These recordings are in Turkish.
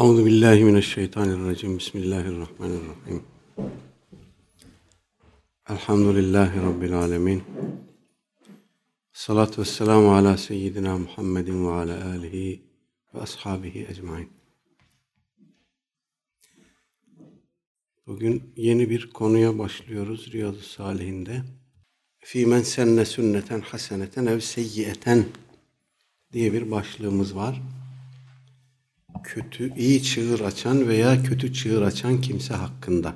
Euzu billahi mineşşeytanirracim. Bismillahirrahmanirrahim. Elhamdülillahi rabbil alamin. Salatu vesselamu ala seyyidina Muhammedin ve ala alihi ve ashabihi ecmaîn. Bugün yeni bir konuya başlıyoruz Riyadu Salihinde. Fî men senne sünneten haseneten ev seyyiyeten diye bir başlığımız var kötü, iyi çığır açan veya kötü çığır açan kimse hakkında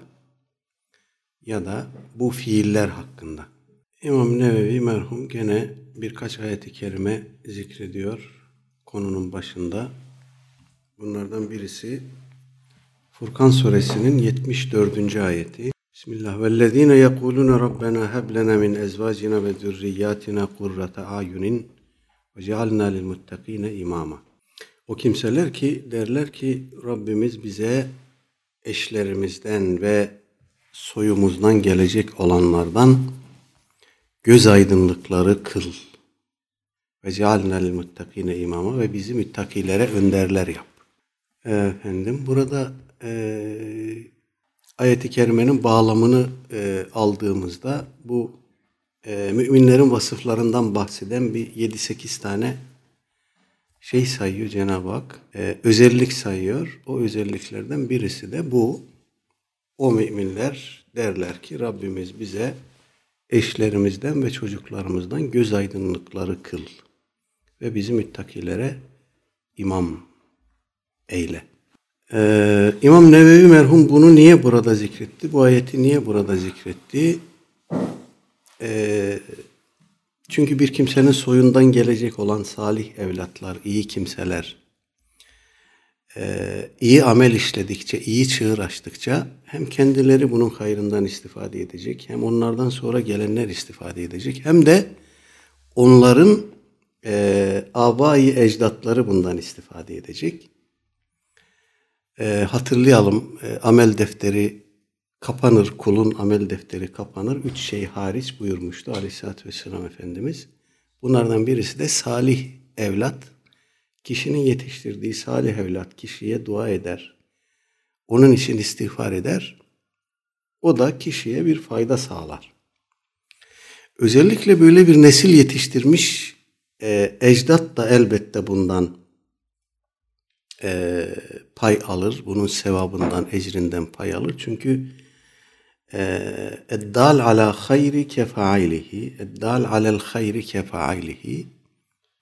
ya da bu fiiller hakkında. İmam Nevevi merhum gene birkaç ayeti kerime zikrediyor konunun başında. Bunlardan birisi Furkan suresinin 74. ayeti. Bismillah. Vellezine yekulune Rabbena heb lena min ezvacina ve zürriyatina kurrata ayunin ve cealna lil muttakine imama. O kimseler ki derler ki Rabbimiz bize eşlerimizden ve soyumuzdan gelecek olanlardan göz aydınlıkları kıl. Ve cealnel muttakine imama ve bizi müttakilere önderler yap. Efendim burada e, ayeti kerimenin bağlamını e, aldığımızda bu e, müminlerin vasıflarından bahseden bir 7-8 tane şey sayıyor Cenab-ı Hak, e, özellik sayıyor. O özelliklerden birisi de bu. O müminler derler ki Rabbimiz bize eşlerimizden ve çocuklarımızdan göz aydınlıkları kıl ve bizi müttakilere imam eyle. Ee, İmam Nevevi merhum bunu niye burada zikretti? Bu ayeti niye burada zikretti? Ee, çünkü bir kimsenin soyundan gelecek olan salih evlatlar, iyi kimseler, e, iyi amel işledikçe, iyi çığır açtıkça hem kendileri bunun hayrından istifade edecek, hem onlardan sonra gelenler istifade edecek, hem de onların e, abayı ecdatları bundan istifade edecek. E, hatırlayalım, e, amel defteri kapanır, kulun amel defteri kapanır. Üç şey hariç buyurmuştu Aleyhisselatü Vesselam Efendimiz. Bunlardan birisi de salih evlat. Kişinin yetiştirdiği salih evlat kişiye dua eder. Onun için istiğfar eder. O da kişiye bir fayda sağlar. Özellikle böyle bir nesil yetiştirmiş e, ecdat da elbette bundan e, pay alır. Bunun sevabından, ecrinden pay alır. Çünkü eddal ala hayri kefailihi eddal alel hayri kefailihi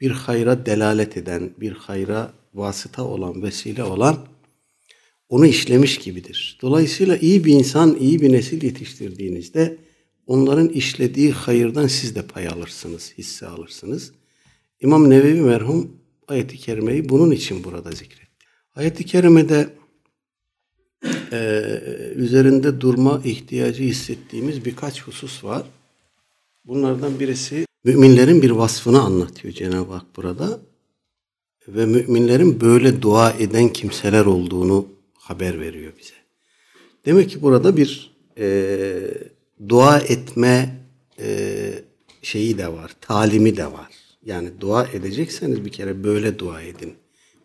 bir hayra delalet eden, bir hayra vasıta olan, vesile olan onu işlemiş gibidir. Dolayısıyla iyi bir insan, iyi bir nesil yetiştirdiğinizde onların işlediği hayırdan siz de pay alırsınız, hisse alırsınız. İmam Nevevi merhum ayeti kerimeyi bunun için burada zikretti. Ayeti kerimede e, üzerinde durma ihtiyacı hissettiğimiz birkaç husus var. Bunlardan birisi müminlerin bir vasfını anlatıyor Cenab-ı Hak burada. Ve müminlerin böyle dua eden kimseler olduğunu haber veriyor bize. Demek ki burada bir e, dua etme e, şeyi de var, talimi de var. Yani dua edecekseniz bir kere böyle dua edin.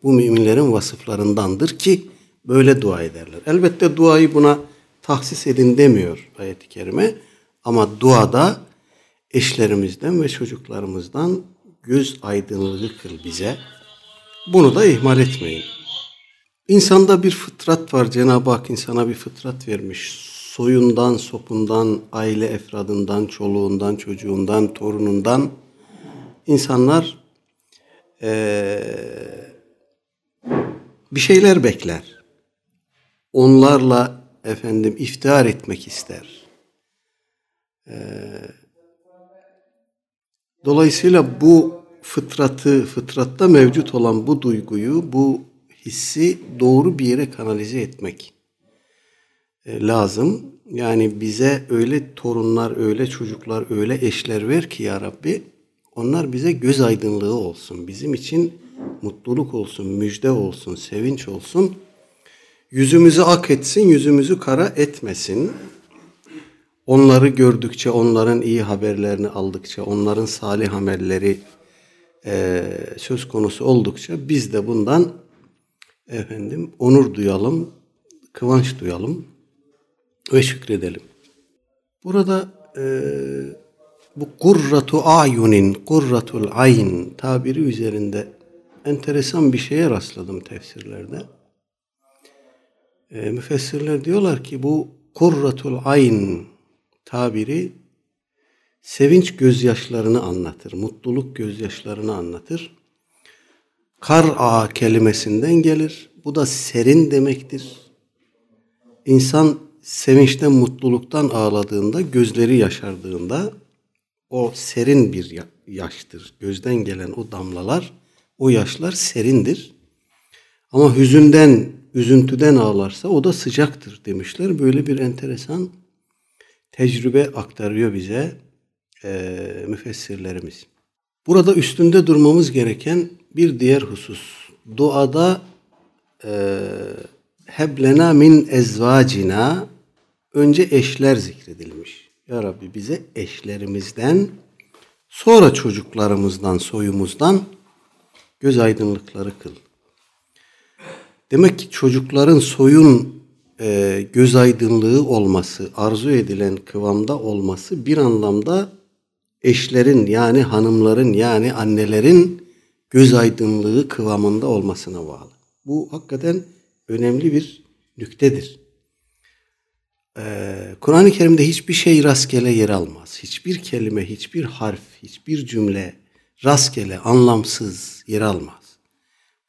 Bu müminlerin vasıflarındandır ki böyle dua ederler. Elbette duayı buna tahsis edin demiyor ayet-i kerime. Ama duada eşlerimizden ve çocuklarımızdan göz aydınlığı kıl bize. Bunu da ihmal etmeyin. İnsanda bir fıtrat var. Cenab-ı Hak insana bir fıtrat vermiş. Soyundan, sopundan, aile efradından, çoluğundan, çocuğundan, torunundan insanlar ee, bir şeyler bekler onlarla efendim iftihar etmek ister. Ee, dolayısıyla bu fıtratı, fıtratta mevcut olan bu duyguyu, bu hissi doğru bir yere kanalize etmek e, lazım. Yani bize öyle torunlar, öyle çocuklar, öyle eşler ver ki ya Rabbi, onlar bize göz aydınlığı olsun. Bizim için mutluluk olsun, müjde olsun, sevinç olsun Yüzümüzü ak etsin, yüzümüzü kara etmesin. Onları gördükçe, onların iyi haberlerini aldıkça, onların salih amelleri e, söz konusu oldukça biz de bundan efendim onur duyalım, kıvanç duyalım ve şükredelim. Burada e, bu kurratu ayunin, kurratul ayn tabiri üzerinde enteresan bir şeye rastladım tefsirlerde. E, müfessirler diyorlar ki bu kurratul ayn tabiri sevinç gözyaşlarını anlatır, mutluluk gözyaşlarını anlatır. Kar a kelimesinden gelir. Bu da serin demektir. İnsan sevinçten, mutluluktan ağladığında, gözleri yaşardığında o serin bir yaştır. Gözden gelen o damlalar, o yaşlar serindir. Ama hüzünden, üzüntüden ağlarsa o da sıcaktır demişler. Böyle bir enteresan tecrübe aktarıyor bize e, müfessirlerimiz. Burada üstünde durmamız gereken bir diğer husus. Duada e, heblena min ezvacina önce eşler zikredilmiş. Ya Rabbi bize eşlerimizden sonra çocuklarımızdan, soyumuzdan göz aydınlıkları kıl. Demek ki çocukların soyun e, göz aydınlığı olması, arzu edilen kıvamda olması bir anlamda eşlerin yani hanımların yani annelerin göz aydınlığı kıvamında olmasına bağlı. Bu hakikaten önemli bir nüktedir. Ee, Kur'an-ı Kerim'de hiçbir şey rastgele yer almaz. Hiçbir kelime, hiçbir harf, hiçbir cümle rastgele, anlamsız yer almaz.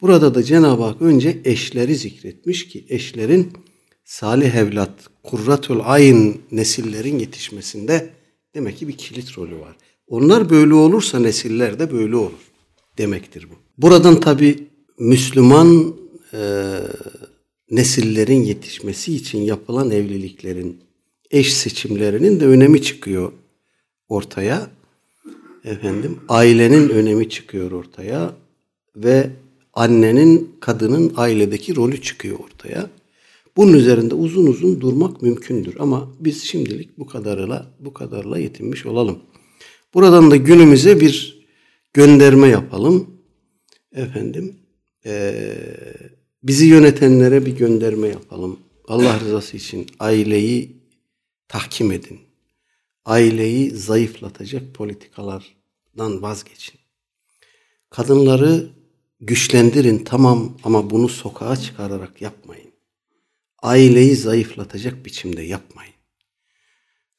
Burada da Cenab-ı Hak önce eşleri zikretmiş ki eşlerin salih evlat, kurratul ayn nesillerin yetişmesinde demek ki bir kilit rolü var. Onlar böyle olursa nesiller de böyle olur demektir bu. Buradan tabi Müslüman e, nesillerin yetişmesi için yapılan evliliklerin, eş seçimlerinin de önemi çıkıyor ortaya. Efendim, ailenin önemi çıkıyor ortaya ve annenin, kadının ailedeki rolü çıkıyor ortaya. Bunun üzerinde uzun uzun durmak mümkündür ama biz şimdilik bu kadarla bu kadarla yetinmiş olalım. Buradan da günümüze bir gönderme yapalım. Efendim, ee, bizi yönetenlere bir gönderme yapalım. Allah rızası için aileyi tahkim edin. Aileyi zayıflatacak politikalardan vazgeçin. Kadınları güçlendirin tamam ama bunu sokağa çıkararak yapmayın. Aileyi zayıflatacak biçimde yapmayın.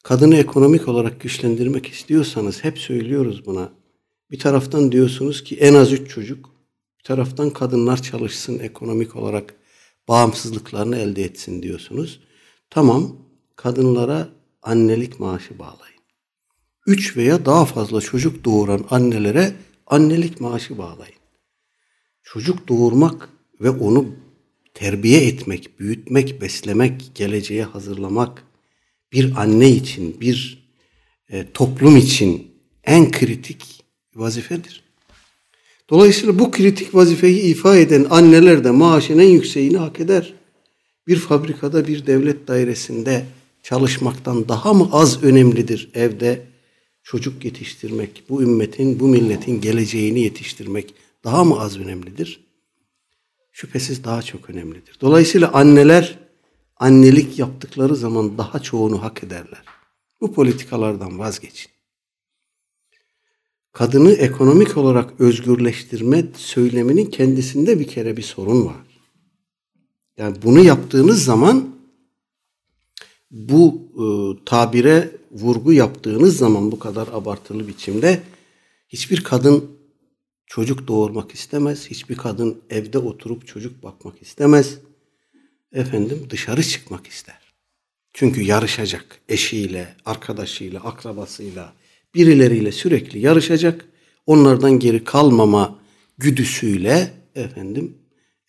Kadını ekonomik olarak güçlendirmek istiyorsanız hep söylüyoruz buna. Bir taraftan diyorsunuz ki en az üç çocuk, bir taraftan kadınlar çalışsın ekonomik olarak bağımsızlıklarını elde etsin diyorsunuz. Tamam kadınlara annelik maaşı bağlayın. Üç veya daha fazla çocuk doğuran annelere annelik maaşı bağlayın. Çocuk doğurmak ve onu terbiye etmek, büyütmek, beslemek, geleceğe hazırlamak bir anne için, bir e, toplum için en kritik vazifedir. Dolayısıyla bu kritik vazifeyi ifa eden anneler de maaşın en yükseğini hak eder. Bir fabrikada, bir devlet dairesinde çalışmaktan daha mı az önemlidir evde çocuk yetiştirmek, bu ümmetin, bu milletin geleceğini yetiştirmek daha mı az önemlidir? Şüphesiz daha çok önemlidir. Dolayısıyla anneler annelik yaptıkları zaman daha çoğunu hak ederler. Bu politikalardan vazgeçin kadını ekonomik olarak özgürleştirme söyleminin kendisinde bir kere bir sorun var. Yani bunu yaptığınız zaman bu e, tabire vurgu yaptığınız zaman bu kadar abartılı biçimde hiçbir kadın çocuk doğurmak istemez. Hiçbir kadın evde oturup çocuk bakmak istemez. Efendim dışarı çıkmak ister. Çünkü yarışacak eşiyle, arkadaşıyla, akrabasıyla, birileriyle sürekli yarışacak. Onlardan geri kalmama güdüsüyle efendim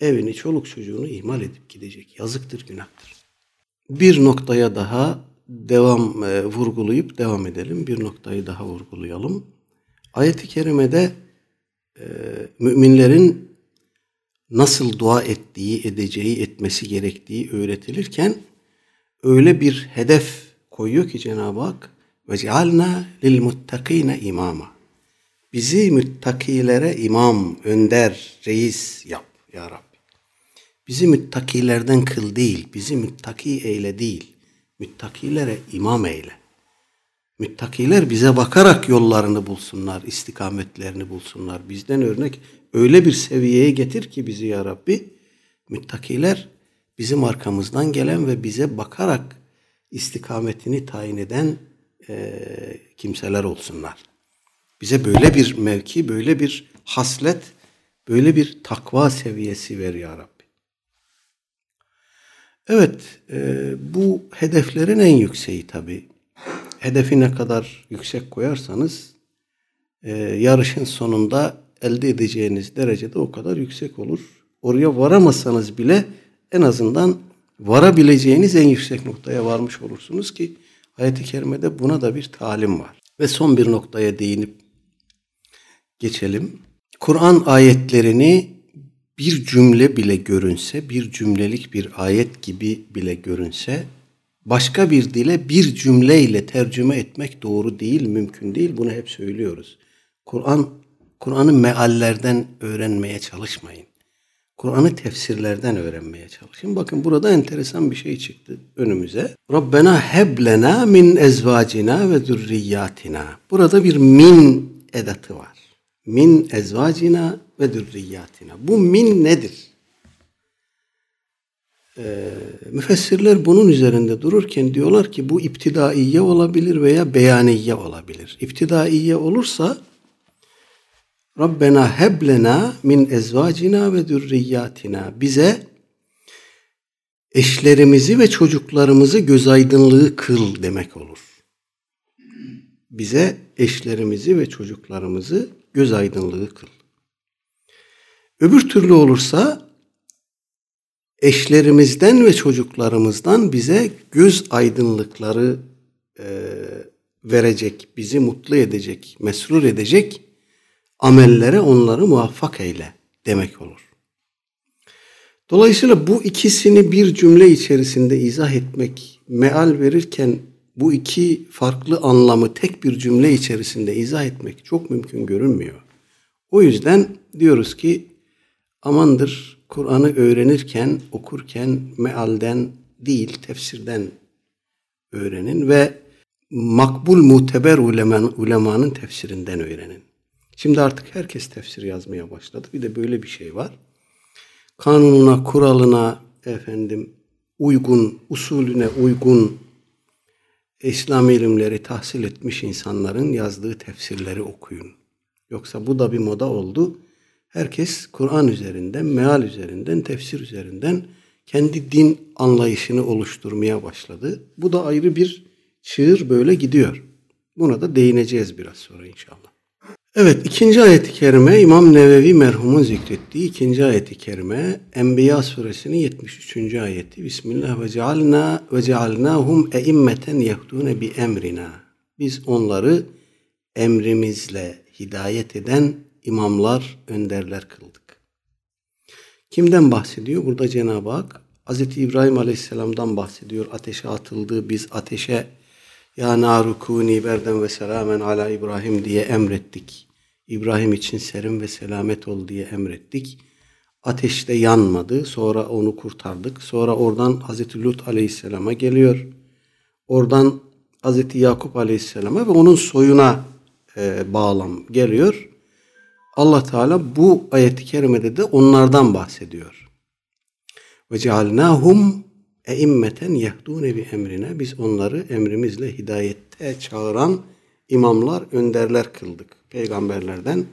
evini, çoluk çocuğunu ihmal edip gidecek. Yazıktır, günahtır. Bir noktaya daha devam e, vurgulayıp devam edelim. Bir noktayı daha vurgulayalım. Ayet-i kerimede e, müminlerin nasıl dua ettiği, edeceği, etmesi gerektiği öğretilirken öyle bir hedef koyuyor ki Cenab-ı Hak ve cealna lil muttakine imama. Bizi müttakilere imam, önder, reis yap ya Rabbi. Bizi müttakilerden kıl değil, bizi müttaki eyle değil. Müttakilere imam eyle. Müttakiler bize bakarak yollarını bulsunlar, istikametlerini bulsunlar. Bizden örnek öyle bir seviyeye getir ki bizi ya Rabbi. Müttakiler bizim arkamızdan gelen ve bize bakarak istikametini tayin eden e, kimseler olsunlar. Bize böyle bir mevki, böyle bir haslet, böyle bir takva seviyesi ver ya Rabbi. Evet, e, bu hedeflerin en yükseği tabi. Hedefi ne kadar yüksek koyarsanız e, yarışın sonunda elde edeceğiniz derecede o kadar yüksek olur. Oraya varamasanız bile en azından varabileceğiniz en yüksek noktaya varmış olursunuz ki ayet-i kerimede buna da bir talim var. Ve son bir noktaya değinip geçelim. Kur'an ayetlerini bir cümle bile görünse, bir cümlelik bir ayet gibi bile görünse, başka bir dile bir cümleyle tercüme etmek doğru değil, mümkün değil. Bunu hep söylüyoruz. Kur'an Kur'an'ı meallerden öğrenmeye çalışmayın. Kur'an'ı tefsirlerden öğrenmeye çalışın. Bakın burada enteresan bir şey çıktı önümüze. Rabbena heblena min ezvacina ve zürriyatina. Burada bir min edatı var. Min ezvacina ve zürriyatina. Bu min nedir? Ee, müfessirler bunun üzerinde dururken diyorlar ki bu iptidaiye olabilir veya beyaniye olabilir. İptidaiye olursa Rabbena heblena min ezvacina ve zürriyatina. Bize eşlerimizi ve çocuklarımızı göz aydınlığı kıl demek olur. Bize eşlerimizi ve çocuklarımızı göz aydınlığı kıl. Öbür türlü olursa eşlerimizden ve çocuklarımızdan bize göz aydınlıkları e, verecek, bizi mutlu edecek, mesrur edecek amellere onları muvaffak eyle demek olur. Dolayısıyla bu ikisini bir cümle içerisinde izah etmek, meal verirken bu iki farklı anlamı tek bir cümle içerisinde izah etmek çok mümkün görünmüyor. O yüzden diyoruz ki amandır Kur'an'ı öğrenirken, okurken mealden değil tefsirden öğrenin ve makbul muteber uleman, ulemanın tefsirinden öğrenin. Şimdi artık herkes tefsir yazmaya başladı. Bir de böyle bir şey var. Kanununa, kuralına, efendim uygun, usulüne uygun İslam ilimleri tahsil etmiş insanların yazdığı tefsirleri okuyun. Yoksa bu da bir moda oldu. Herkes Kur'an üzerinden, meal üzerinden, tefsir üzerinden kendi din anlayışını oluşturmaya başladı. Bu da ayrı bir çığır böyle gidiyor. Buna da değineceğiz biraz sonra inşallah. Evet ikinci ayeti kerime İmam Nevevi merhumun zikrettiği ikinci ayeti kerime Enbiya suresinin 73. ayeti Bismillah ve cealna ve cealnahum eimmeten yehdune bi emrina. Biz onları emrimizle hidayet eden imamlar, önderler kıldık. Kimden bahsediyor? Burada Cenab-ı Hak Hz. İbrahim Aleyhisselam'dan bahsediyor. Ateşe atıldı. Biz ateşe ya narukuni berden ve selamen ala İbrahim diye emrettik. İbrahim için serin ve selamet ol diye emrettik. Ateşte yanmadı. Sonra onu kurtardık. Sonra oradan Hazreti Lut aleyhisselama geliyor. Oradan Hazreti Yakup aleyhisselama ve onun soyuna e, bağlam geliyor. Allah Teala bu ayeti kerimede de onlardan bahsediyor. Ve cealnahum eimmeten yehdune bi emrine. Biz onları emrimizle hidayette çağıran imamlar, önderler kıldık. Peygamberlerden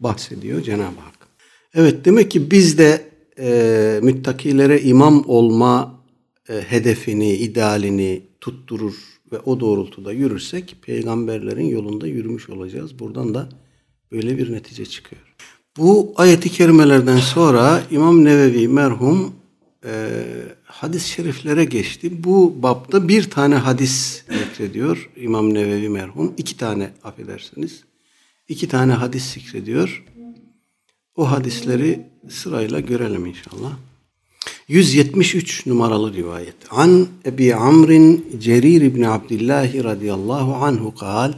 bahsediyor Cenab-ı Hak. Evet demek ki biz de e, müttakilere imam olma e, hedefini, idealini tutturur ve o doğrultuda yürürsek peygamberlerin yolunda yürümüş olacağız. Buradan da böyle bir netice çıkıyor. Bu ayeti kerimelerden sonra İmam Nevevi merhum e, hadis-i şeriflere geçti. Bu bapta bir tane hadis zikrediyor İmam Nevevi merhum. iki tane affedersiniz. iki tane hadis zikrediyor. O hadisleri sırayla görelim inşallah. 173 numaralı rivayet. An Ebi Amrin Cerir ibn Abdullah radıyallahu anhu kal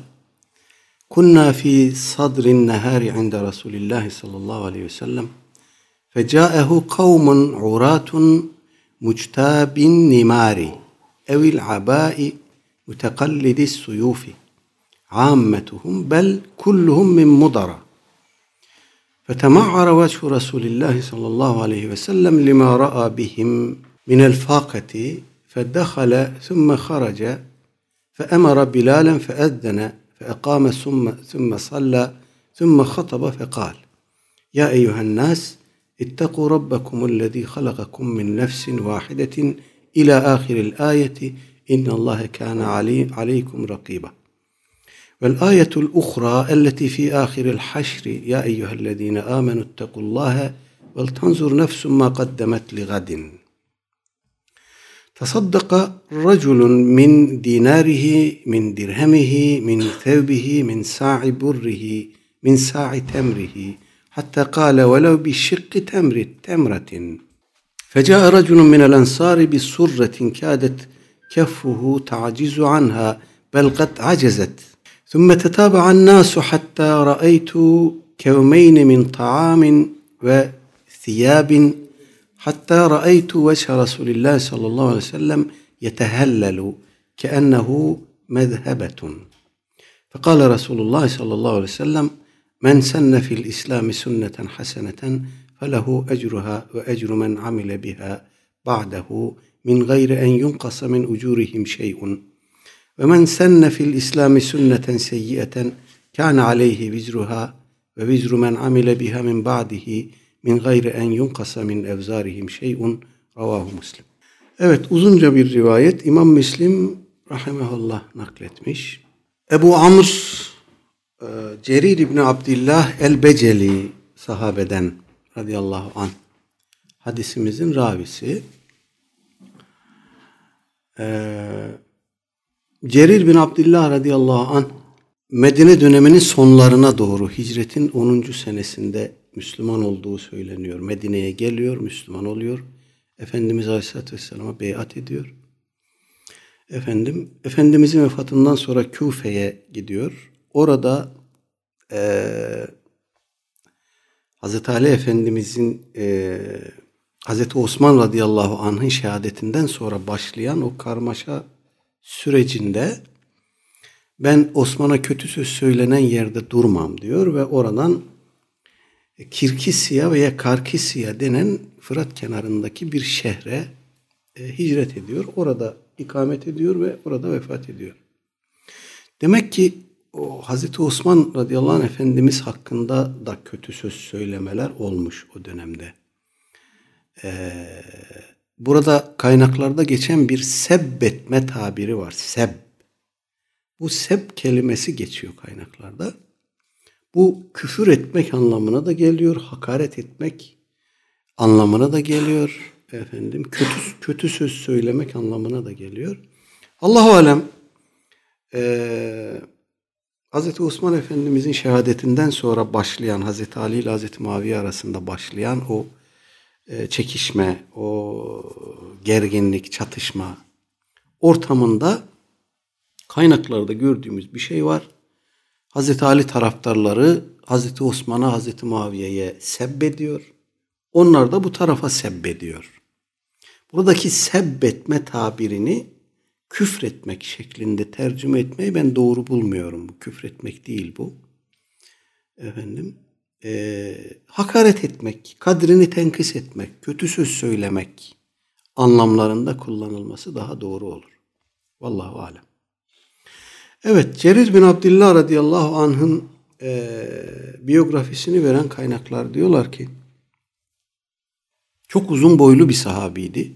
Kunna fi sadrin nehari inde Resulillah sallallahu aleyhi ve sellem فجاءه قوم عراة مجتاب النمار أو العباء متقلد السيوف عامتهم بل كلهم من مضر فتمعر وجه رسول الله صلى الله عليه وسلم لما رأى بهم من الفاقة فدخل ثم خرج فأمر بلالا فأذن فأقام ثم ثم صلى ثم خطب فقال يا أيها الناس اتقوا ربكم الذي خلقكم من نفس واحدة إلى آخر الآية إن الله كان علي عليكم رقيبا. والآية الأخرى التي في آخر الحشر يا أيها الذين آمنوا اتقوا الله ولتنظر نفس ما قدمت لغد. تصدق رجل من ديناره من درهمه من ثوبه من ساع بره من ساع تمره حتى قال ولو بشق تمر تمرة. فجاء رجل من الأنصار بسرة كادت كفه تعجز عنها بل قد عجزت. ثم تتابع الناس حتى رأيت كومين من طعام وثياب حتى رأيت وجه رسول الله صلى الله عليه وسلم يتهلل كأنه مذهبة. فقال رسول الله صلى الله عليه وسلم من سن في الإسلام سنة حسنة فله أجرها وأجر من عمل بها بعده من غير أن ينقص من أجورهم شيء. ومن سن في الإسلام سنة سيئة كان عليه وزرها ووزر من عمل بها من بعده min gayri en yunkasa min evzarihim şeyun ravahu muslim. Evet uzunca bir rivayet İmam Müslim rahimehullah nakletmiş. Ebu Amr e, Cerir İbni Abdillah el-Beceli sahabeden radıyallahu anh hadisimizin ravisi. Ee, Cerir bin Abdillah radıyallahu anh Medine döneminin sonlarına doğru hicretin 10. senesinde Müslüman olduğu söyleniyor. Medine'ye geliyor, Müslüman oluyor. Efendimiz Aleyhisselatü Vesselam'a beyat ediyor. Efendim, Efendimizin vefatından sonra Küfe'ye gidiyor. Orada e, Hazreti Ali Efendimizin e, Hazreti Osman radıyallahu anh'ın şehadetinden sonra başlayan o karmaşa sürecinde ben Osman'a kötü söz söylenen yerde durmam diyor ve oradan Kirkisya veya Karkisya denen Fırat kenarındaki bir şehre e, hicret ediyor. Orada ikamet ediyor ve orada vefat ediyor. Demek ki o Hazreti Osman radıyallahu anh Efendimiz hakkında da kötü söz söylemeler olmuş o dönemde. Ee, burada kaynaklarda geçen bir sebbetme tabiri var. Seb. Bu seb kelimesi geçiyor kaynaklarda. Bu küfür etmek anlamına da geliyor, hakaret etmek anlamına da geliyor. Efendim kötü kötü söz söylemek anlamına da geliyor. Allahu alem e, Hz. Osman Efendimizin şehadetinden sonra başlayan Hz. Ali ile Hz. Muaviye arasında başlayan o e, çekişme, o gerginlik, çatışma ortamında kaynaklarda gördüğümüz bir şey var. Hazreti Ali taraftarları Hazreti Osman'a, Hazreti Muaviye'ye sebbediyor. Onlar da bu tarafa sebbediyor. Buradaki sebbetme tabirini küfretmek şeklinde tercüme etmeyi ben doğru bulmuyorum. Bu küfretmek değil bu. Efendim, e, hakaret etmek, kadrini tenkis etmek, kötü söz söylemek anlamlarında kullanılması daha doğru olur. Vallahu alem. Evet, Cerir bin Abdullah radıyallahu anh'ın e, biyografisini veren kaynaklar diyorlar ki çok uzun boylu bir sahabiydi.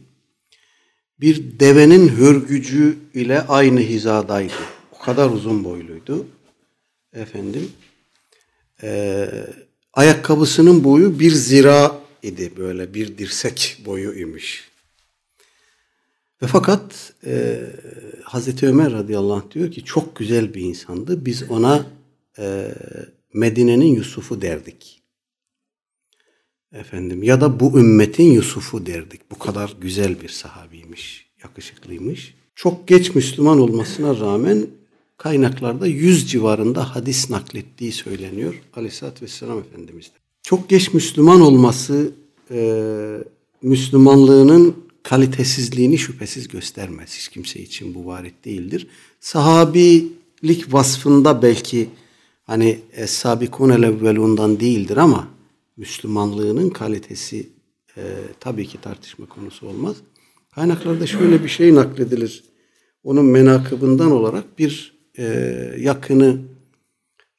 Bir devenin hörgücü ile aynı hizadaydı. O kadar uzun boyluydu. Efendim, e, ayakkabısının boyu bir zira idi böyle bir dirsek boyu imiş. Ve fakat e, Hazreti Ömer radıyallahu anh diyor ki çok güzel bir insandı. Biz ona e, Medine'nin Yusuf'u derdik. Efendim ya da bu ümmetin Yusuf'u derdik. Bu kadar güzel bir sahabiymiş, yakışıklıymış. Çok geç Müslüman olmasına rağmen kaynaklarda yüz civarında hadis naklettiği söyleniyor Aleyhisselatü Vesselam Efendimiz'de. Çok geç Müslüman olması e, Müslümanlığının kalitesizliğini şüphesiz göstermez. Hiç kimse için bu varit değildir. Sahabilik vasfında belki hani Es-Sabikun evvelundan değildir ama Müslümanlığının kalitesi e, tabii ki tartışma konusu olmaz. Kaynaklarda şöyle bir şey nakledilir. Onun menakıbından olarak bir e, yakını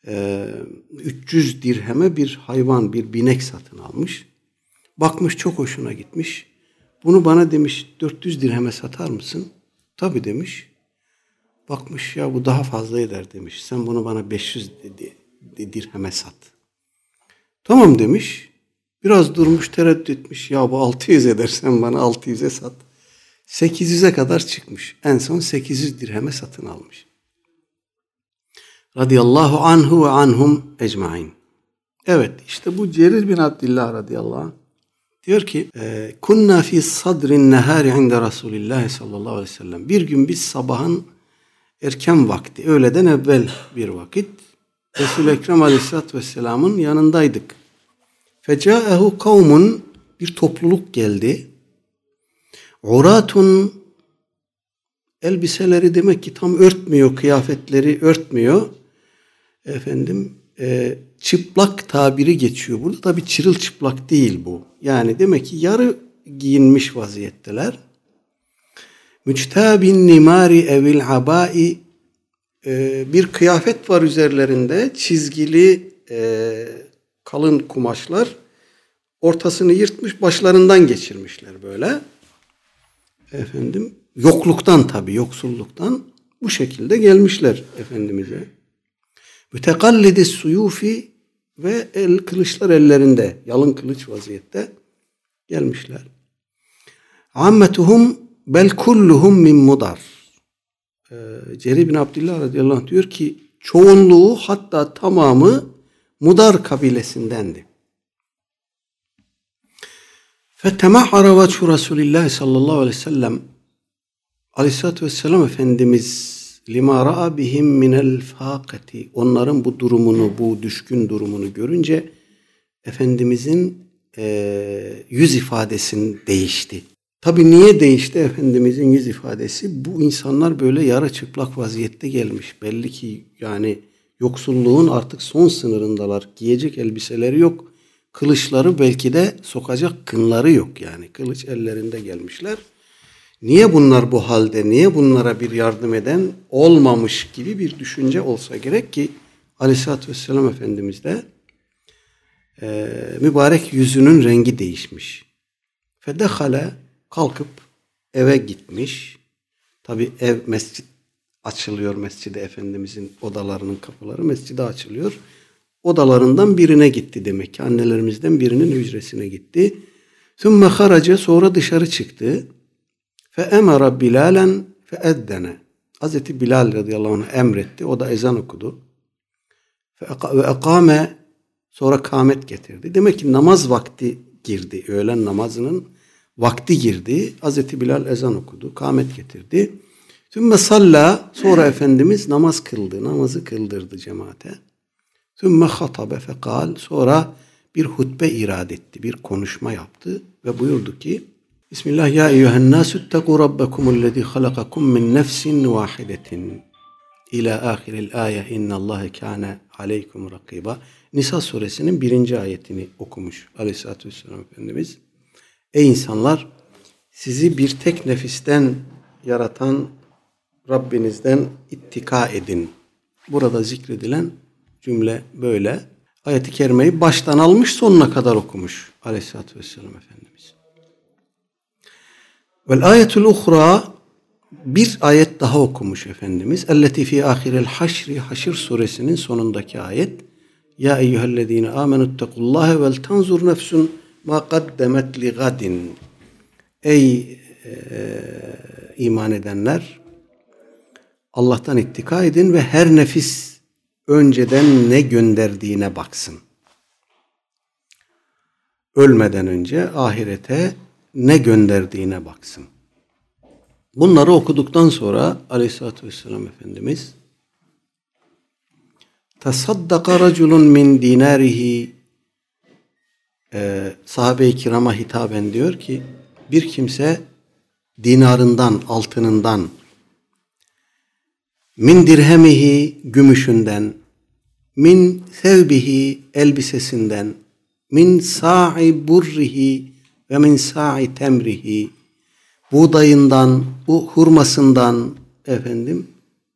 e, 300 dirheme bir hayvan, bir binek satın almış. Bakmış çok hoşuna gitmiş. Bunu bana demiş 400 dirheme satar mısın? Tabii demiş. Bakmış ya bu daha fazla eder demiş. Sen bunu bana 500 dirheme sat. Tamam demiş. Biraz durmuş tereddüt etmiş. Ya bu 600 edersen bana 600'e sat. 800'e kadar çıkmış. En son 800 dirheme satın almış. Radiyallahu anhu ve anhum ecmain. Evet işte bu Cerir bin Abdillah radıyallahu anh. Diyor ki e, kunna fi sadrin nehari inde Resulillah sallallahu aleyhi ve sellem. Bir gün biz sabahın erken vakti, öğleden evvel bir vakit Resul-i Ekrem aleyhissalatü vesselamın yanındaydık. Fecaehu kavmun bir topluluk geldi. Uratun elbiseleri demek ki tam örtmüyor, kıyafetleri örtmüyor. Efendim e, çıplak tabiri geçiyor. Burada tabi çırılçıplak değil bu. Yani demek ki yarı giyinmiş vaziyetteler. Müçtabin nimari evil abai e, bir kıyafet var üzerlerinde çizgili e, kalın kumaşlar ortasını yırtmış başlarından geçirmişler böyle. Efendim yokluktan tabi yoksulluktan bu şekilde gelmişler Efendimiz'e. Mütekallidi suyufi ve el kılıçlar ellerinde, yalın kılıç vaziyette gelmişler. Ammetuhum bel kulluhum min mudar. Ee, Ceri bin Abdullah radıyallahu anh diyor ki çoğunluğu hatta tamamı Mudar kabilesindendi. Fetemahara veçhu Resulillah sallallahu aleyhi ve sellem Aleyhisselatü Vesselam Efendimiz lima ra'a bihim minel fakati onların bu durumunu, bu düşkün durumunu görünce Efendimizin e, yüz ifadesinin değişti. Tabi niye değişti Efendimizin yüz ifadesi? Bu insanlar böyle yara çıplak vaziyette gelmiş. Belli ki yani yoksulluğun artık son sınırındalar. Giyecek elbiseleri yok. Kılıçları belki de sokacak kınları yok yani. Kılıç ellerinde gelmişler. Niye bunlar bu halde? Niye bunlara bir yardım eden olmamış gibi bir düşünce olsa gerek ki Aleyhisselatü Vesselam Efendimiz de e, mübarek yüzünün rengi değişmiş. Fedehale kalkıp eve gitmiş. Tabi ev mescit açılıyor mescide Efendimizin odalarının kapıları mescide açılıyor. Odalarından birine gitti demek ki annelerimizden birinin hücresine gitti. Sümme haraca sonra dışarı çıktı. Fe emara Bilalen fe eddene. Hazreti Bilal radıyallahu anh emretti. O da ezan okudu. Ve ekame sonra kâmet getirdi. Demek ki namaz vakti girdi. Öğlen namazının vakti girdi. Hazreti Bilal ezan okudu. Kâmet getirdi. Sümme salla sonra Efendimiz namaz kıldı. Namazı kıldırdı cemaate. Sümme hatabe fekal sonra bir hutbe irad etti. Bir konuşma yaptı ve buyurdu ki Bismillah ya eyyühen nasu tteku rabbekumullezî halakakum min nefsin vahidetin. İlâ ahiril ayet innallâhe kâne aleykum rakiba. Nisa suresinin birinci ayetini okumuş aleyhissalatü vesselam Efendimiz. Ey insanlar sizi bir tek nefisten yaratan Rabbinizden ittika edin. Burada zikredilen cümle böyle. Ayet-i kerimeyi baştan almış sonuna kadar okumuş aleyhissalatü vesselam Efendimiz. Vel ayetul uhra bir ayet daha okumuş Efendimiz. Elleti fi ahirel haşri Haşr suresinin sonundaki ayet. Ya eyyühellezine amenüttekullâhe vel tanzur nefsun ma kaddemet li gadin. Ey e, iman edenler Allah'tan ittika edin ve her nefis önceden ne gönderdiğine baksın. Ölmeden önce ahirete ne gönderdiğine baksın. Bunları okuduktan sonra aleyhissalatü vesselam Efendimiz tasaddaka raculun min dinarihi e, sahabe-i kirama hitaben diyor ki bir kimse dinarından, altınından, min dirhemihi gümüşünden, min sevbihi elbisesinden, min sa'i burrihi ve min sa'i temrihi buğdayından, bu hurmasından efendim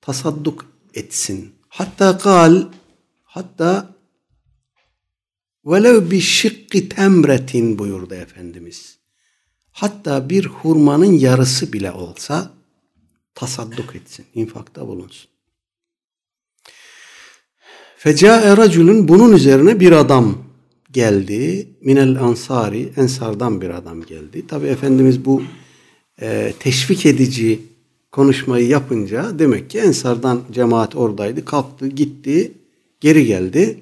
tasadduk etsin. Hatta kal hatta velev bir şıkkı temretin buyurdu Efendimiz. Hatta bir hurmanın yarısı bile olsa tasadduk etsin, infakta bulunsun. Fecae raculun bunun üzerine bir adam geldi. Minel ansari, ensardan bir adam geldi. Tabi Efendimiz bu e, teşvik edici konuşmayı yapınca demek ki ensardan cemaat oradaydı. Kalktı, gitti, geri geldi.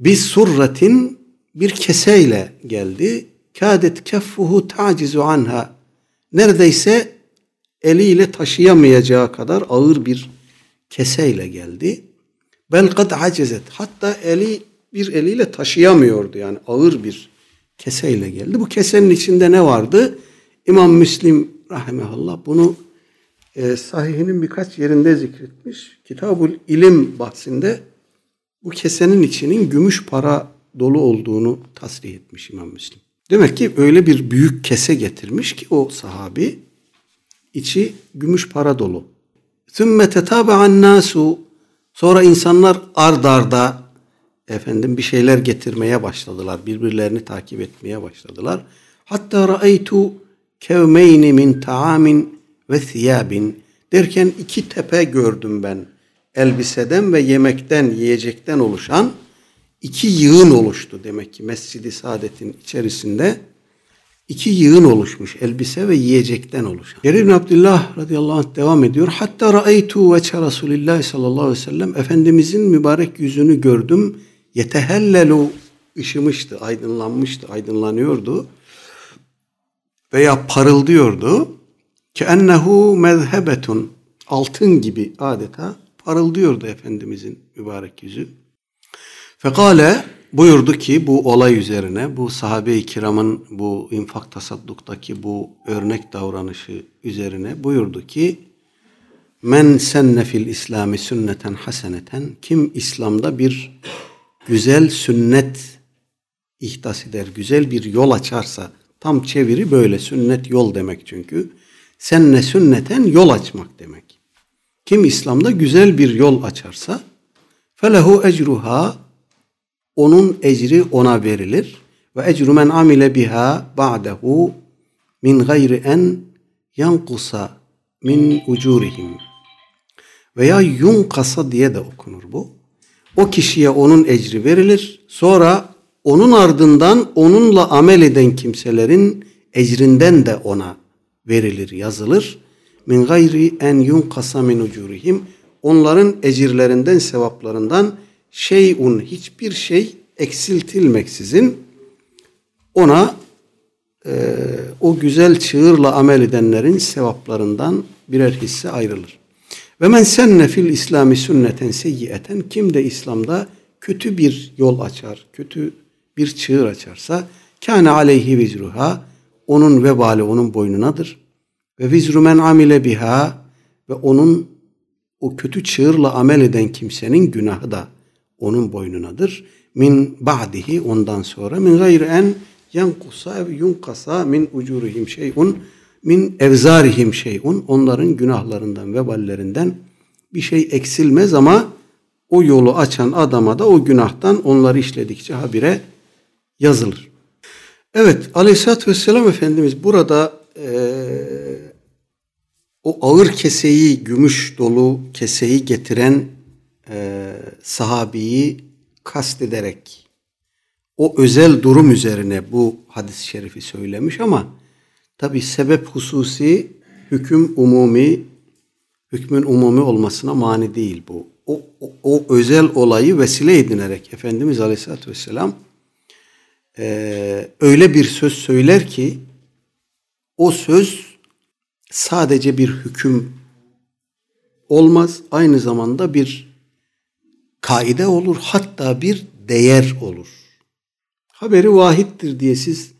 Biz surratin bir keseyle geldi. Kâdet keffuhu tacizu anha. Neredeyse eliyle taşıyamayacağı kadar ağır bir keseyle geldi. Bel kad acizet. Hatta eli bir eliyle taşıyamıyordu. Yani ağır bir keseyle geldi. Bu kesenin içinde ne vardı? İmam Müslim rahimehullah bunu e, sahihinin birkaç yerinde zikretmiş. Kitabul İlim bahsinde bu kesenin içinin gümüş para dolu olduğunu tasrih etmiş İmam Müslim. Demek ki öyle bir büyük kese getirmiş ki o sahabi içi gümüş para dolu. Sümme tetâbe'an nâsû Sonra insanlar ard arda efendim bir şeyler getirmeye başladılar. Birbirlerini takip etmeye başladılar. Hatta ra'aytu kevmeyni min taamin ve thiyabin derken iki tepe gördüm ben. Elbiseden ve yemekten, yiyecekten oluşan iki yığın oluştu demek ki Mescid-i Saadet'in içerisinde iki yığın oluşmuş. Elbise ve yiyecekten oluşan. Cerir bin Abdullah radıyallahu anh devam ediyor. Hatta ra'aytu veçhe Resulillah sallallahu aleyhi ve sellem Efendimizin mübarek yüzünü gördüm. Yetehellelu ışımıştı, aydınlanmıştı, aydınlanıyordu. Veya parıldıyordu. Ki ennehu mezhebetun altın gibi adeta parıldıyordu Efendimizin mübarek yüzü. Fekale buyurdu ki bu olay üzerine bu sahabe-i kiramın bu infak tasadduktaki bu örnek davranışı üzerine buyurdu ki Men senne fil İslami sünneten haseneten kim İslam'da bir güzel sünnet ihdas eder, güzel bir yol açarsa tam çeviri böyle sünnet yol demek çünkü. Senne sünneten yol açmak demek. Kim İslam'da güzel bir yol açarsa felehu ecruha onun ecri ona verilir ve ecru men amile biha ba'dehu min gayri en yankusa min ucurihim veya yunkasa diye de okunur bu. O kişiye onun ecri verilir. Sonra onun ardından onunla amel eden kimselerin ecrinden de ona verilir, yazılır. Min gayri en yunkasa min ucurihim. Onların ecirlerinden, sevaplarından şeyun hiçbir şey eksiltilmeksizin ona e, o güzel çığırla amel edenlerin sevaplarından birer hisse ayrılır. Ve men senne fil İslami sünneten seyyiyeten kim de İslam'da kötü bir yol açar, kötü bir çığır açarsa kâne aleyhi vizruha onun vebali onun boynunadır. Ve vizru men amile biha ve onun o kötü çığırla amel eden kimsenin günahı da onun boynunadır. Min ba'dihi ondan sonra min gayri en yankusa ev yunkasa min ucurihim şeyun min evzarihim şeyun onların günahlarından veballerinden bir şey eksilmez ama o yolu açan adama da o günahtan onları işledikçe habire yazılır. Evet Aleyhisselatü Vesselam Efendimiz burada e, o ağır keseyi, gümüş dolu keseyi getiren e, sahabiyi kastederek o özel durum üzerine bu hadis-i şerifi söylemiş ama tabi sebep hususi hüküm umumi hükmün umumi olmasına mani değil bu. O, o, o özel olayı vesile edinerek Efendimiz Aleyhisselatü Vesselam e, öyle bir söz söyler ki o söz sadece bir hüküm olmaz. Aynı zamanda bir kaide olur. Hatta bir değer olur. haberi vahittir diye siz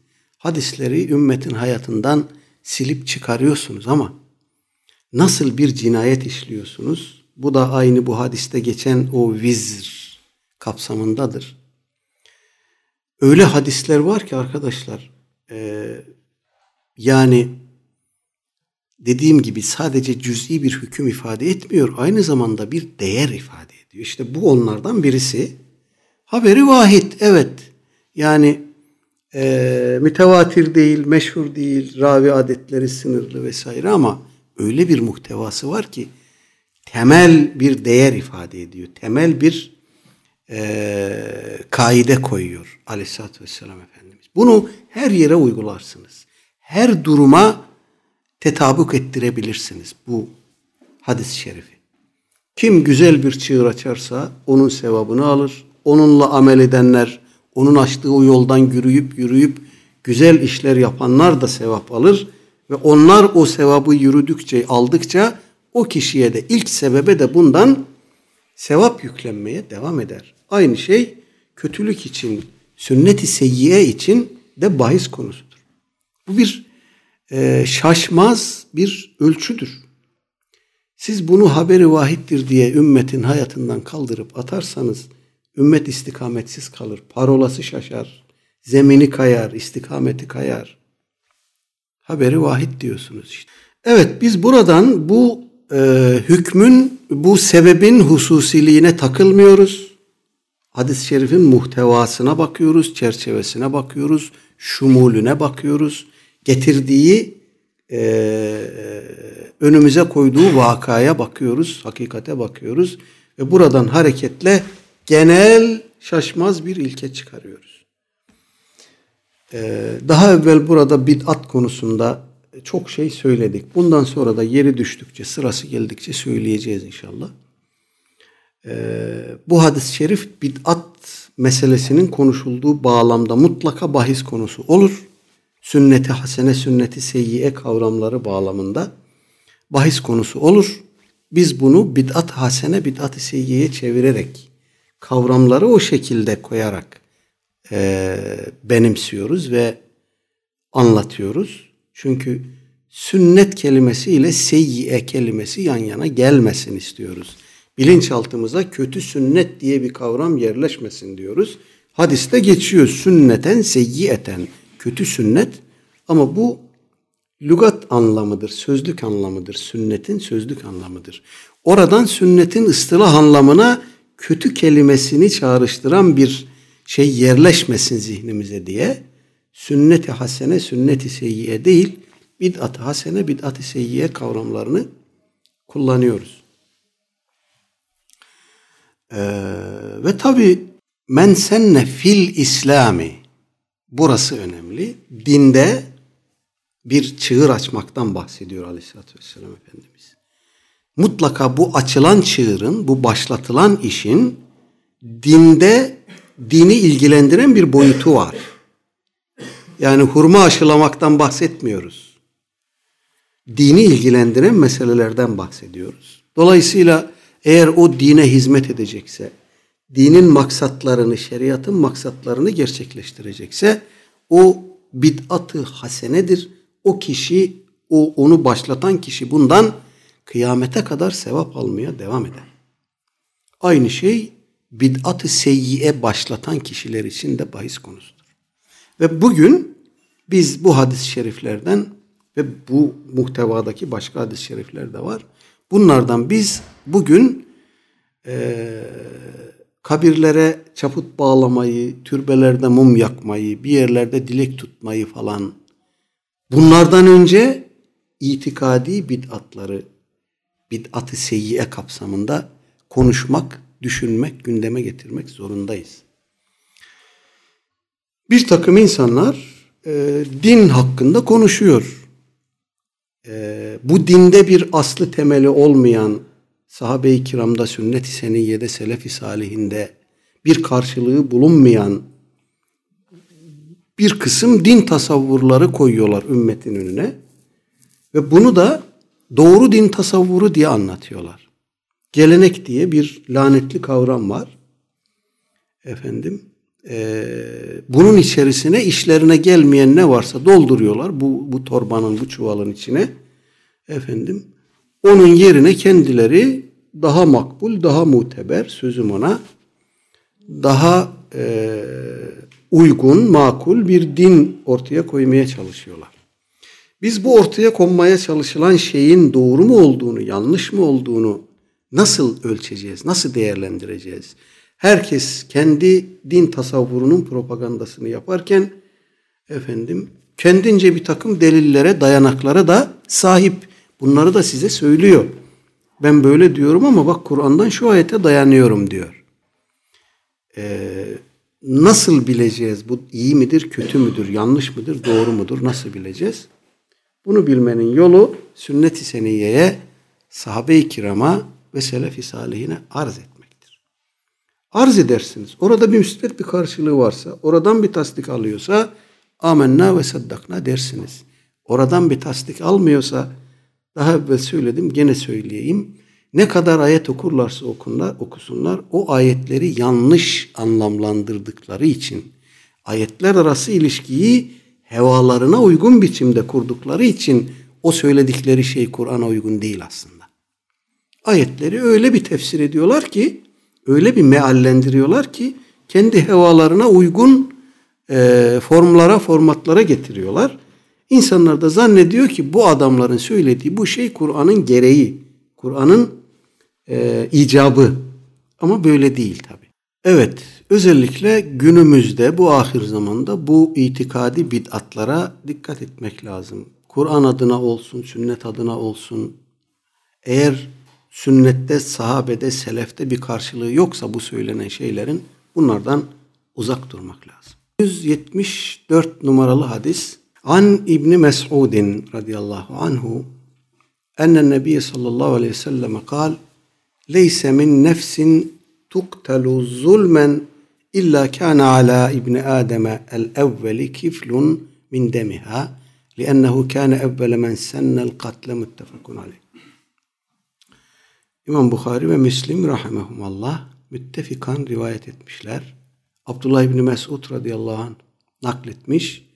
hadisleri ümmetin hayatından silip çıkarıyorsunuz ama nasıl bir cinayet işliyorsunuz? Bu da aynı bu hadiste geçen o vizr kapsamındadır. Öyle hadisler var ki arkadaşlar e, yani dediğim gibi sadece cüz'i bir hüküm ifade etmiyor. Aynı zamanda bir değer ifade ediyor. İşte bu onlardan birisi. Haberi vahid. Evet. Yani e, mütevatir değil, meşhur değil, ravi adetleri sınırlı vesaire ama öyle bir muhtevası var ki temel bir değer ifade ediyor. Temel bir e, kaide koyuyor aleyhissalatü vesselam Efendimiz. Bunu her yere uygularsınız. Her duruma tetabuk ettirebilirsiniz bu hadis-i şerifi. Kim güzel bir çığır açarsa onun sevabını alır. Onunla amel edenler, onun açtığı o yoldan yürüyüp yürüyüp güzel işler yapanlar da sevap alır. Ve onlar o sevabı yürüdükçe, aldıkça o kişiye de ilk sebebe de bundan sevap yüklenmeye devam eder. Aynı şey kötülük için, sünnet-i seyyiye için de bahis konusudur. Bu bir e, şaşmaz bir ölçüdür. Siz bunu haberi vahittir diye ümmetin hayatından kaldırıp atarsanız ümmet istikametsiz kalır. Parolası şaşar. Zemini kayar, istikameti kayar. Haberi vahid diyorsunuz işte. Evet biz buradan bu e, hükmün, bu sebebin hususiliğine takılmıyoruz. Hadis-i şerifin muhtevasına bakıyoruz, çerçevesine bakıyoruz, şumulüne bakıyoruz getirdiği e, önümüze koyduğu vakaya bakıyoruz, hakikate bakıyoruz ve buradan hareketle genel şaşmaz bir ilke çıkarıyoruz. Ee, daha evvel burada bid'at konusunda çok şey söyledik. Bundan sonra da yeri düştükçe, sırası geldikçe söyleyeceğiz inşallah. Ee, bu hadis-i şerif bid'at meselesinin konuşulduğu bağlamda mutlaka bahis konusu olur sünneti hasene, sünneti seyyiye kavramları bağlamında bahis konusu olur. Biz bunu bid'at hasene, bid'at seyyiyeye çevirerek kavramları o şekilde koyarak e, benimsiyoruz ve anlatıyoruz. Çünkü sünnet kelimesi ile seyyiye kelimesi yan yana gelmesin istiyoruz. Bilinçaltımıza kötü sünnet diye bir kavram yerleşmesin diyoruz. Hadiste geçiyor sünneten seyyiyeten kötü sünnet ama bu lügat anlamıdır, sözlük anlamıdır. Sünnetin sözlük anlamıdır. Oradan sünnetin ıstılah anlamına kötü kelimesini çağrıştıran bir şey yerleşmesin zihnimize diye sünnet-i hasene, sünnet-i seyyiye değil, bid'at-ı hasene, bid'at-ı seyyiye kavramlarını kullanıyoruz. Ee, ve tabi men senne fil İslami Burası önemli. Dinde bir çığır açmaktan bahsediyor Aleyhisselatü Vesselam Efendimiz. Mutlaka bu açılan çığırın, bu başlatılan işin dinde dini ilgilendiren bir boyutu var. Yani hurma aşılamaktan bahsetmiyoruz. Dini ilgilendiren meselelerden bahsediyoruz. Dolayısıyla eğer o dine hizmet edecekse, dinin maksatlarını, şeriatın maksatlarını gerçekleştirecekse o bid'atı hasenedir. O kişi, o onu başlatan kişi bundan kıyamete kadar sevap almaya devam eder. Aynı şey bid'atı seyyiye başlatan kişiler için de bahis konusudur. Ve bugün biz bu hadis-i şeriflerden ve bu muhtevadaki başka hadis-i şerifler de var. Bunlardan biz bugün e, kabirlere çaput bağlamayı, türbelerde mum yakmayı, bir yerlerde dilek tutmayı falan bunlardan önce itikadi bid'atları bid'at-ı seyyiye kapsamında konuşmak, düşünmek, gündeme getirmek zorundayız. Bir takım insanlar e, din hakkında konuşuyor. E, bu dinde bir aslı temeli olmayan sahabe-i kiramda sünnet-i seniyyede selef-i salihinde bir karşılığı bulunmayan bir kısım din tasavvurları koyuyorlar ümmetin önüne. Ve bunu da doğru din tasavvuru diye anlatıyorlar. Gelenek diye bir lanetli kavram var. Efendim, e, bunun içerisine işlerine gelmeyen ne varsa dolduruyorlar bu, bu torbanın bu çuvalın içine efendim onun yerine kendileri daha makbul daha muteber sözüm ona daha e, uygun makul bir din ortaya koymaya çalışıyorlar. Biz bu ortaya konmaya çalışılan şeyin doğru mu olduğunu, yanlış mı olduğunu nasıl ölçeceğiz, nasıl değerlendireceğiz? Herkes kendi din tasavvurunun propagandasını yaparken efendim kendince bir takım delillere, dayanaklara da sahip. Bunları da size söylüyor. Ben böyle diyorum ama bak Kur'an'dan şu ayete dayanıyorum diyor. Ee, nasıl bileceğiz bu iyi midir, kötü müdür, yanlış mıdır, doğru mudur, nasıl bileceğiz? Bunu bilmenin yolu sünnet-i seniyeye, sahabe-i kirama ve selef-i salihine arz etmektir. Arz edersiniz. Orada bir müsbet bir karşılığı varsa, oradan bir tasdik alıyorsa amenna ve saddakna dersiniz. Oradan bir tasdik almıyorsa daha evvel söyledim gene söyleyeyim. Ne kadar ayet okurlarsa okunlar, okusunlar o ayetleri yanlış anlamlandırdıkları için ayetler arası ilişkiyi hevalarına uygun biçimde kurdukları için o söyledikleri şey Kur'an'a uygun değil aslında. Ayetleri öyle bir tefsir ediyorlar ki, öyle bir meallendiriyorlar ki kendi hevalarına uygun e, formlara, formatlara getiriyorlar. İnsanlar da zannediyor ki bu adamların söylediği bu şey Kur'an'ın gereği, Kur'an'ın e, icabı. Ama böyle değil tabi. Evet, özellikle günümüzde bu ahir zamanda bu itikadi bid'atlara dikkat etmek lazım. Kur'an adına olsun, sünnet adına olsun. Eğer sünnette, sahabede, selefte bir karşılığı yoksa bu söylenen şeylerin bunlardan uzak durmak lazım. 174 numaralı hadis An İbni Mes'udin radıyallahu anhu enne nebiye sallallahu aleyhi ve sellem kal leyse min nefsin tuqtalu zulmen illa kana ala ibni Adem'e el evveli kiflun min demiha li'ennehu kana evvele men sennel katle muttefakun aleyh. İmam Bukhari ve Müslim rahimehumallah müttefikan rivayet etmişler. Abdullah İbni Mesud radıyallahu anh nakletmiş.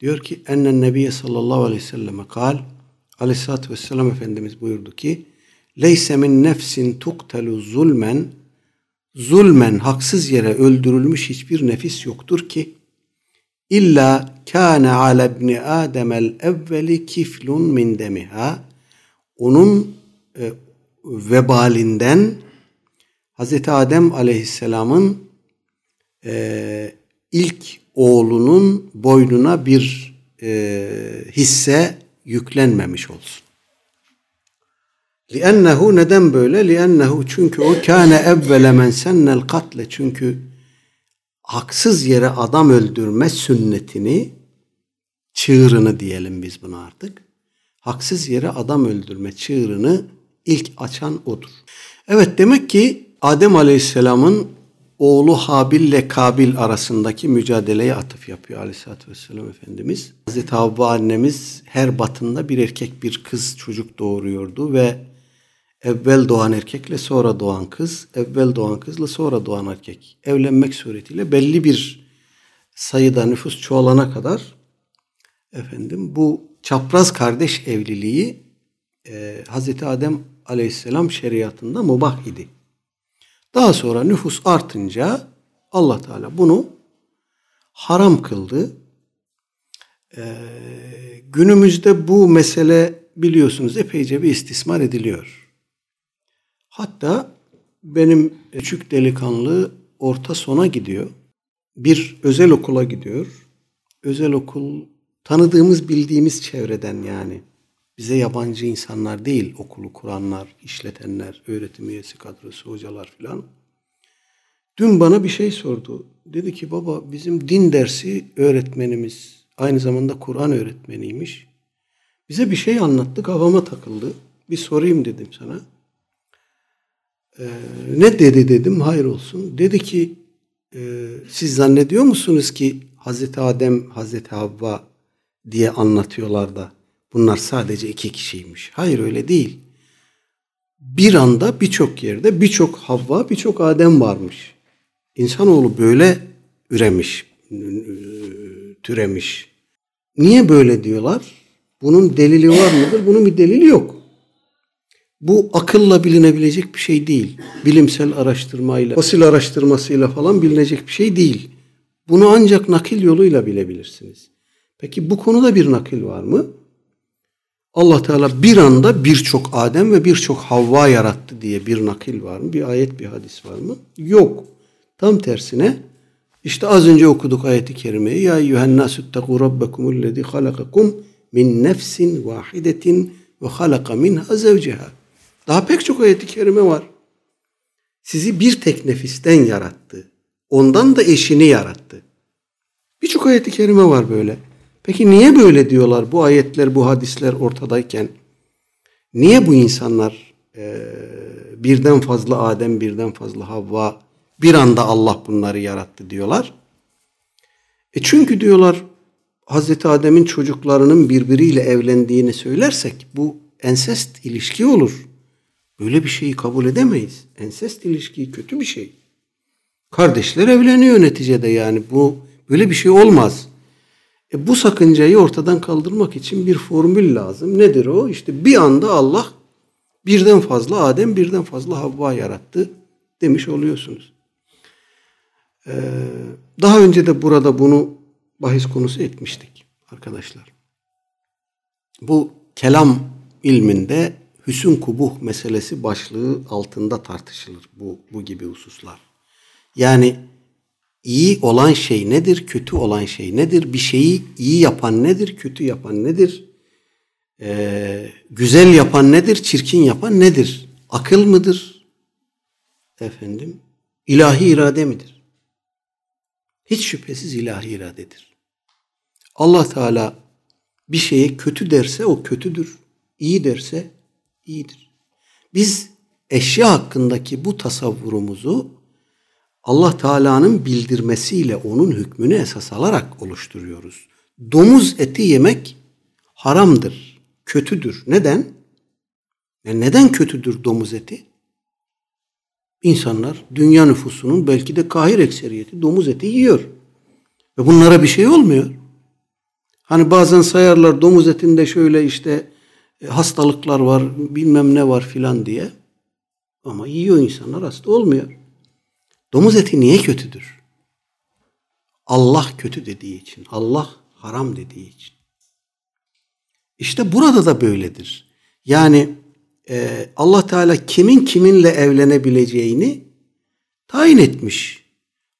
Diyor ki ennen nebiye sallallahu aleyhi ve selleme kal aleyhissalatü vesselam Efendimiz buyurdu ki leyse min nefsin tuktelu zulmen zulmen haksız yere öldürülmüş hiçbir nefis yoktur ki illa kâne ala ibni ademel evveli kiflun min demiha onun e, vebalinden Hazreti Adem aleyhisselamın e, ilk oğlunun boynuna bir e, hisse yüklenmemiş olsun. Li'ennehu neden böyle? Li'ennehu çünkü o kâne evvele men sennel katle. Çünkü haksız yere adam öldürme sünnetini çığırını diyelim biz buna artık. Haksız yere adam öldürme çığırını ilk açan odur. Evet demek ki Adem Aleyhisselam'ın oğlu Habil ile Kabil arasındaki mücadeleye atıf yapıyor Aleyhisselatü Vesselam Efendimiz. Hazreti Havva annemiz her batında bir erkek bir kız çocuk doğuruyordu ve evvel doğan erkekle sonra doğan kız, evvel doğan kızla sonra doğan erkek evlenmek suretiyle belli bir sayıda nüfus çoğalana kadar efendim bu çapraz kardeş evliliği e, Hazreti Adem Aleyhisselam şeriatında mubah idi. Daha sonra nüfus artınca Allah Teala bunu haram kıldı. Ee, günümüzde bu mesele biliyorsunuz epeyce bir istismar ediliyor. Hatta benim küçük delikanlı orta sona gidiyor. Bir özel okula gidiyor. Özel okul tanıdığımız bildiğimiz çevreden yani. Bize yabancı insanlar değil okulu kuranlar, işletenler, öğretim üyesi kadrosu, hocalar filan. Dün bana bir şey sordu. Dedi ki baba bizim din dersi öğretmenimiz aynı zamanda Kur'an öğretmeniymiş. Bize bir şey anlattı kafama takıldı. Bir sorayım dedim sana. Ee, ne dedi dedim hayır olsun. Dedi ki e, siz zannediyor musunuz ki Hazreti Adem, Hazreti Havva diye anlatıyorlar da bunlar sadece iki kişiymiş. Hayır öyle değil. Bir anda birçok yerde birçok Havva, birçok Adem varmış. İnsanoğlu böyle üremiş, türemiş. Niye böyle diyorlar? Bunun delili var mıdır? Bunun bir delili yok. Bu akılla bilinebilecek bir şey değil. Bilimsel araştırmayla, fosil araştırmasıyla falan bilinecek bir şey değil. Bunu ancak nakil yoluyla bilebilirsiniz. Peki bu konuda bir nakil var mı? Allah Teala bir anda birçok Adem ve birçok Havva yarattı diye bir nakil var mı? Bir ayet, bir hadis var mı? Yok. Tam tersine işte az önce okuduk ayeti kerimeyi. Ya eyyühen nasüttegû rabbekumullezî halakakum min nefsin vahidetin ve halaka minha zevceha. Daha pek çok ayeti kerime var. Sizi bir tek nefisten yarattı. Ondan da eşini yarattı. Birçok ayeti kerime var böyle. Peki niye böyle diyorlar bu ayetler, bu hadisler ortadayken? Niye bu insanlar e, birden fazla Adem, birden fazla Havva, bir anda Allah bunları yarattı diyorlar? E çünkü diyorlar Hazreti Adem'in çocuklarının birbiriyle evlendiğini söylersek bu ensest ilişki olur. Böyle bir şeyi kabul edemeyiz. Ensest ilişki kötü bir şey. Kardeşler evleniyor neticede yani bu böyle bir şey olmaz. E bu sakıncayı ortadan kaldırmak için bir formül lazım. Nedir o? İşte bir anda Allah birden fazla Adem, birden fazla Havva yarattı demiş oluyorsunuz. Ee, daha önce de burada bunu bahis konusu etmiştik arkadaşlar. Bu kelam ilminde hüsün kubuh meselesi başlığı altında tartışılır bu, bu gibi hususlar. Yani iyi olan şey nedir, kötü olan şey nedir? Bir şeyi iyi yapan nedir, kötü yapan nedir? Ee, güzel yapan nedir, çirkin yapan nedir? Akıl mıdır? Efendim, ilahi irade midir? Hiç şüphesiz ilahi iradedir. Allah Teala bir şeye kötü derse o kötüdür. iyi derse iyidir. Biz eşya hakkındaki bu tasavvurumuzu Allah Teala'nın bildirmesiyle onun hükmünü esas alarak oluşturuyoruz. Domuz eti yemek haramdır, kötüdür. Neden? Yani neden kötüdür domuz eti? İnsanlar dünya nüfusunun belki de kahir ekseriyeti domuz eti yiyor. Ve bunlara bir şey olmuyor. Hani bazen sayarlar domuz etinde şöyle işte e, hastalıklar var, bilmem ne var filan diye. Ama yiyor insanlar hasta olmuyor. Domuz eti niye kötüdür? Allah kötü dediği için, Allah haram dediği için. İşte burada da böyledir. Yani e, Allah Teala kimin kiminle evlenebileceğini tayin etmiş.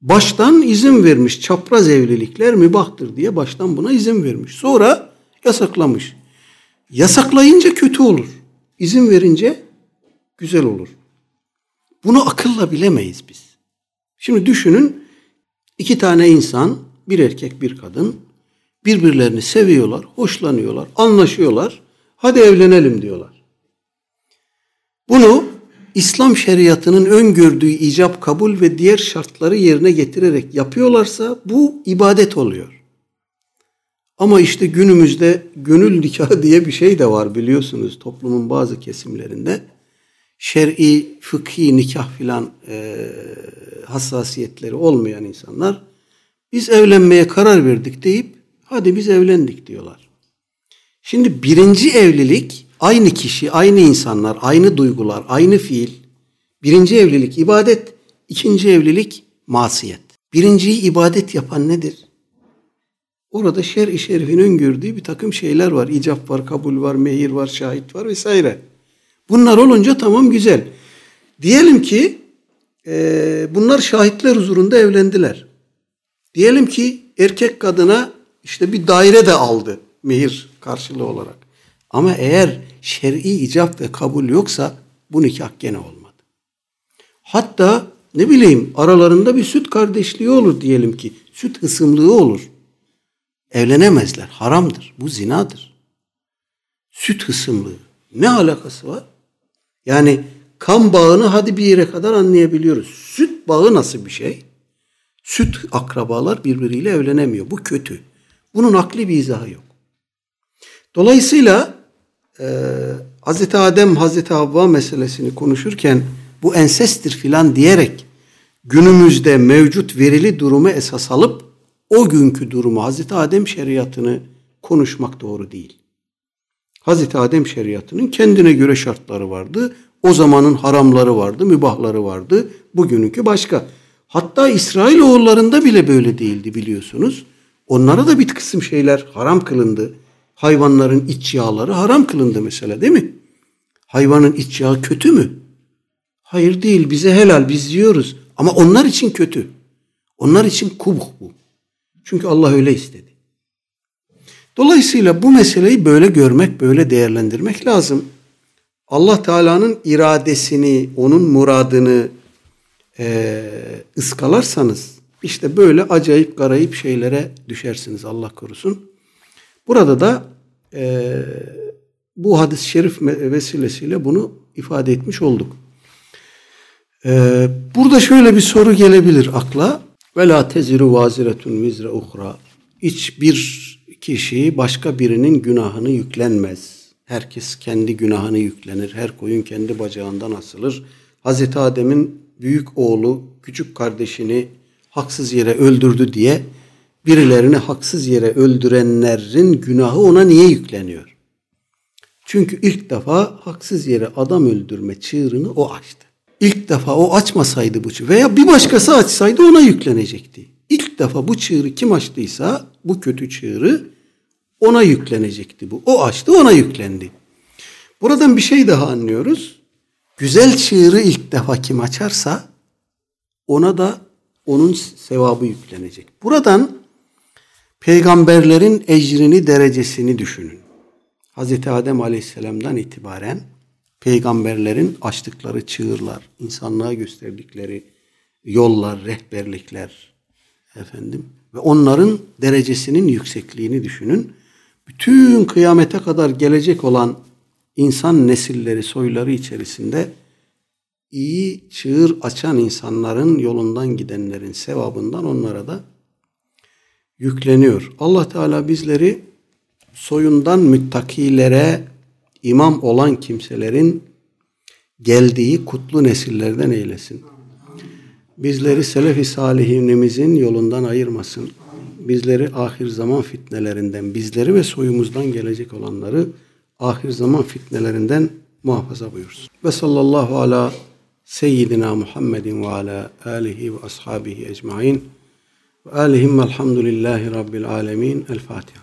Baştan izin vermiş. Çapraz evlilikler mübahtır diye baştan buna izin vermiş. Sonra yasaklamış. Yasaklayınca kötü olur. İzin verince güzel olur. Bunu akılla bilemeyiz biz. Şimdi düşünün iki tane insan, bir erkek bir kadın birbirlerini seviyorlar, hoşlanıyorlar, anlaşıyorlar. Hadi evlenelim diyorlar. Bunu İslam şeriatının öngördüğü icap kabul ve diğer şartları yerine getirerek yapıyorlarsa bu ibadet oluyor. Ama işte günümüzde gönül nikahı diye bir şey de var biliyorsunuz toplumun bazı kesimlerinde. Şer'i, fıkhi nikah filan e, hassasiyetleri olmayan insanlar biz evlenmeye karar verdik deyip hadi biz evlendik diyorlar. Şimdi birinci evlilik aynı kişi, aynı insanlar, aynı duygular, aynı fiil. Birinci evlilik ibadet, ikinci evlilik masiyet. Birinciyi ibadet yapan nedir? Orada şer-i şerifin öngördüğü bir takım şeyler var. İcap var, kabul var, mehir var, şahit var vesaire. Bunlar olunca tamam güzel. Diyelim ki e, bunlar şahitler huzurunda evlendiler. Diyelim ki erkek kadına işte bir daire de aldı mehir karşılığı olarak. Ama eğer şer'i icap ve kabul yoksa bu nikah gene olmadı. Hatta ne bileyim aralarında bir süt kardeşliği olur diyelim ki. Süt ısımlığı olur. Evlenemezler. Haramdır. Bu zinadır. Süt hısımlığı. Ne alakası var? Yani kan bağını hadi bir yere kadar anlayabiliyoruz. Süt bağı nasıl bir şey? Süt akrabalar birbiriyle evlenemiyor. Bu kötü. Bunun akli bir izahı yok. Dolayısıyla e, Hazreti Adem, Hazreti Havva meselesini konuşurken bu ensestir filan diyerek günümüzde mevcut verili durumu esas alıp o günkü durumu Hazreti Adem şeriatını konuşmak doğru değil. Hazreti Adem şeriatının kendine göre şartları vardı. O zamanın haramları vardı, mübahları vardı. Bugününki başka. Hatta İsrail oğullarında bile böyle değildi biliyorsunuz. Onlara da bir kısım şeyler haram kılındı. Hayvanların iç yağları haram kılındı mesela değil mi? Hayvanın iç yağı kötü mü? Hayır değil bize helal biz yiyoruz. Ama onlar için kötü. Onlar için kubuh bu. Çünkü Allah öyle istedi. Dolayısıyla bu meseleyi böyle görmek, böyle değerlendirmek lazım. Allah Teala'nın iradesini, onun muradını e, ıskalarsanız işte böyle acayip garayip şeylere düşersiniz Allah korusun. Burada da e, bu hadis-i şerif vesilesiyle bunu ifade etmiş olduk. E, burada şöyle bir soru gelebilir akla. Ve la teziru vaziretun vizre uhra. Hiçbir kişi başka birinin günahını yüklenmez. Herkes kendi günahını yüklenir. Her koyun kendi bacağından asılır. Hazreti Adem'in büyük oğlu küçük kardeşini haksız yere öldürdü diye birilerini haksız yere öldürenlerin günahı ona niye yükleniyor? Çünkü ilk defa haksız yere adam öldürme çığırını o açtı. İlk defa o açmasaydı bu çığırı veya bir başkası açsaydı ona yüklenecekti. İlk defa bu çığırı kim açtıysa bu kötü çığırı ona yüklenecekti bu. O açtı ona yüklendi. Buradan bir şey daha anlıyoruz. Güzel çığırı ilk defa kim açarsa ona da onun sevabı yüklenecek. Buradan peygamberlerin ecrini, derecesini düşünün. Hz. Adem Aleyhisselam'dan itibaren peygamberlerin açtıkları çığırlar, insanlığa gösterdikleri yollar, rehberlikler efendim ve onların derecesinin yüksekliğini düşünün. Bütün kıyamete kadar gelecek olan insan nesilleri, soyları içerisinde iyi çığır açan insanların yolundan gidenlerin sevabından onlara da yükleniyor. Allah Teala bizleri soyundan müttakilere imam olan kimselerin geldiği kutlu nesillerden eylesin. Bizleri selef-i salihinimizin yolundan ayırmasın. Bizleri ahir zaman fitnelerinden, bizleri ve soyumuzdan gelecek olanları ahir zaman fitnelerinden muhafaza buyursun. Ve sallallahu ala seyyidina Muhammedin ve ala alihi ve ashabihi ecmain ve alihim elhamdülillahi rabbil alemin. El Fatiha.